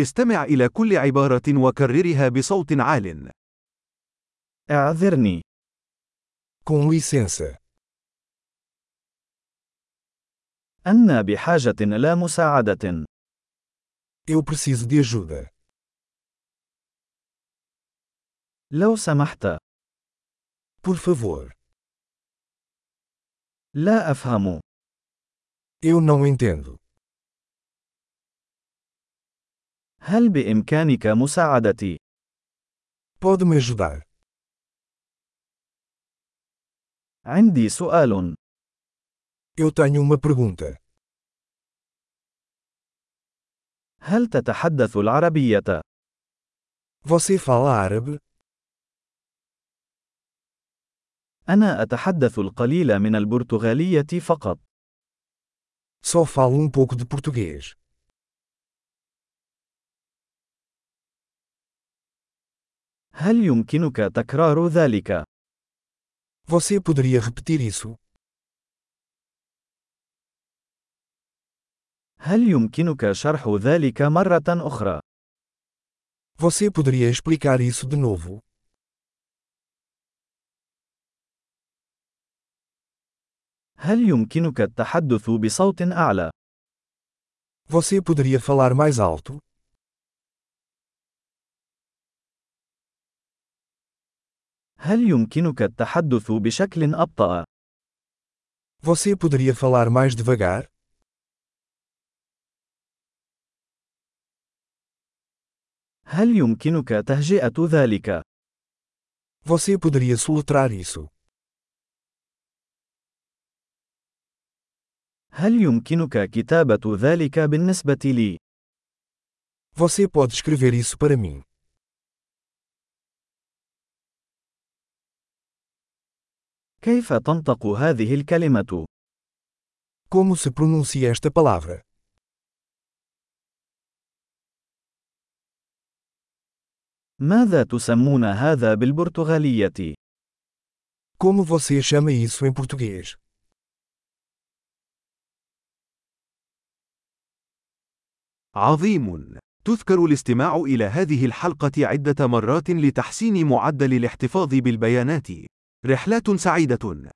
استمع إلى كل عبارة وكررها بصوت عال. اعذرني. Com licença. أنا بحاجة إلى مساعدة. Eu preciso de ajuda. لو سمحت. Por favor. لا أفهم. Eu não entendo. هل بإمكانك مساعدتي؟ Pode me ajudar? عندي سؤال. Eu tenho uma pergunta. هل تتحدث العربية؟ Você fala árabe? أنا أتحدث القليل من البرتغالية فقط. Só falo um pouco de português. هل يمكنك تكرار ذلك؟ Você poderia repetir isso? هل يمكنك شرح ذلك مرة أخرى؟ Você poderia explicar isso de novo? هل يمكنك التحدث بصوت أعلى؟ Você poderia falar mais alto? هل يمكنك التحدث بشكل أبطأ؟ Você poderia falar mais devagar? هل يمكنك تهجئة ذلك؟ Você poderia soletrar isso? هل يمكنك كتابة ذلك بالنسبة لي؟ Você pode escrever isso para mim. كيف تنطق هذه الكلمة؟ Como se pronuncia esta palavra? ماذا تسمون هذا بالبرتغالية؟ Como você chama isso em português? عظيم. تذكر الاستماع إلى هذه الحلقة عدة مرات لتحسين معدل الاحتفاظ بالبيانات. رحلات سعيدة.